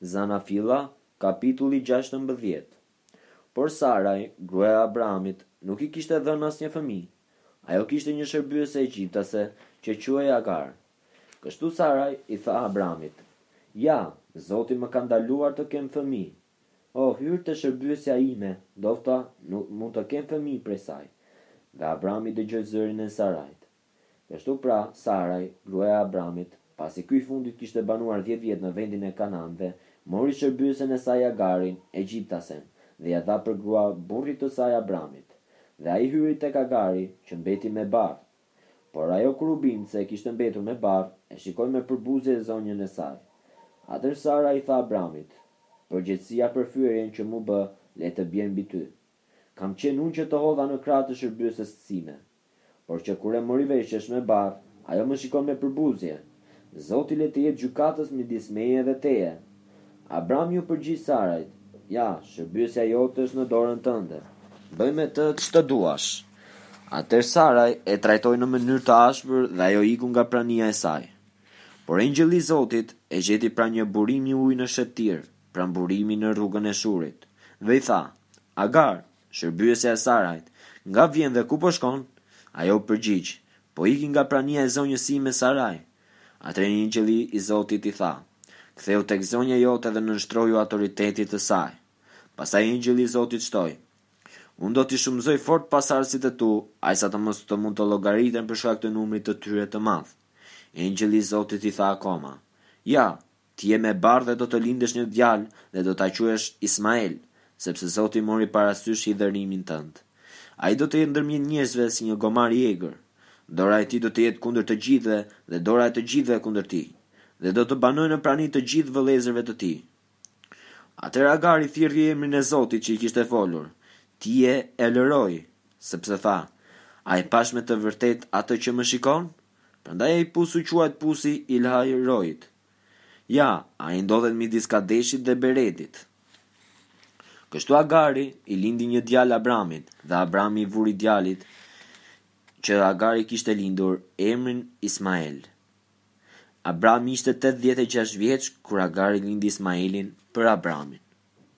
Zanafilla, kapitulli gjashtëmbëdhjetë Por Saraj, gruaja e Abramit, nuk i kishte dhënë asnjë fëmijë. Ajo kishte një shërbyese egjiptase që quhej Agar. Kështu Saraj i tha Abramit, Ja, Zoti më ka ndaluar të kem fëmijë. O hyr te shërbyesja ime, ndofta mund të kem fëmijë prej saj. Dhe Abrami dëgjoi zërin e Sarajt. Kështu pra, Saraj, gruaja e Abramit, pasi ky i fundit kishte banuar dhjetë vjet në vendin e kanaanëve, mori shërbyesen e saj Agarin, egjiptasen, dhe ia dha për grua burrit të saj Abramit. Dhe ai hyri tek Agari, që mbeti me barrë. Por ajo kur u bind se e kishte mbetur me barrë, e shikoi me përbuzje zonjën e saj. Atëherë Saraj i tha Abramit, Përgjegjësia për fyerjen që m'u bë, le të bjerë mbi ty. Kam qenë unë që të hodha në krah të shërbyeses sime. Por që kur e mori vesh që është me barrë, ajo më shikon me përbuzje. Zoti le të jetë gjykatës midis meje dhe teje. Abrami iu përgjigj Sarajt, Ja, shërbyesja jote është në dorën tënde. Bëj me të ç'të duash. Atëherë Saraj e trajtoi në mënyrë të ashpër dhe ajo iku nga prania e saj. Por engjëlli i Zotit e gjeti pranë një burimi uji në shkretëtirë, pranë burimit në rrugën e Shurit, dhe i tha, Agar, Shërbyese e Sarajt, Nga vjen dhe ku po shkon? Ajo u përgjigj, Po iki nga prania e zonjës sime Saraj. Atëherë engjëlli i Zotit i tha, Kthehu tek zonja jote dhe nënshtroju autoritetit të saj. Pastaj engjëlli i Zotit shtoi, Unë do t'i shumëzoj fort pasardhësit e tu, aq sa të mos të mund të llogariten për shkak të numrit të tyre të madh. Engjëlli i Zotit i tha akoma, Ja, Ti je me barrë dhe do të lindesh një djalë dhe do ta quash Ismael, sepse Zoti mori parasysh hidhërimin tënd. Ai do të jetë ndërmjet njerëzve si një gomar i egër. Dora e tij do të jetë kundër të gjithëve dhe dora e të gjithëve kundër tij, dhe do të banojë në prani të gjithë vëllezërve të tij. Atëherë Agari thirri emrin e Zotit që i kishte folur, Ti je El-Roi, sepse tha, A e pashë me të vërtetë atë që më shikon? Prandaj ai pus u quajt pusi i Lahaj-Roit. Ja, ai ndodhet midis Kadeshit dhe Beredit. Kështu Agari i lindi një djalë Abramit dhe Abrami i vuri djalit që Agari kishte lindur emrin Ismael. Abrami ishte tetëdhjetë e gjashtë vjeç kur Agari lindi Ismaelin për Abramin.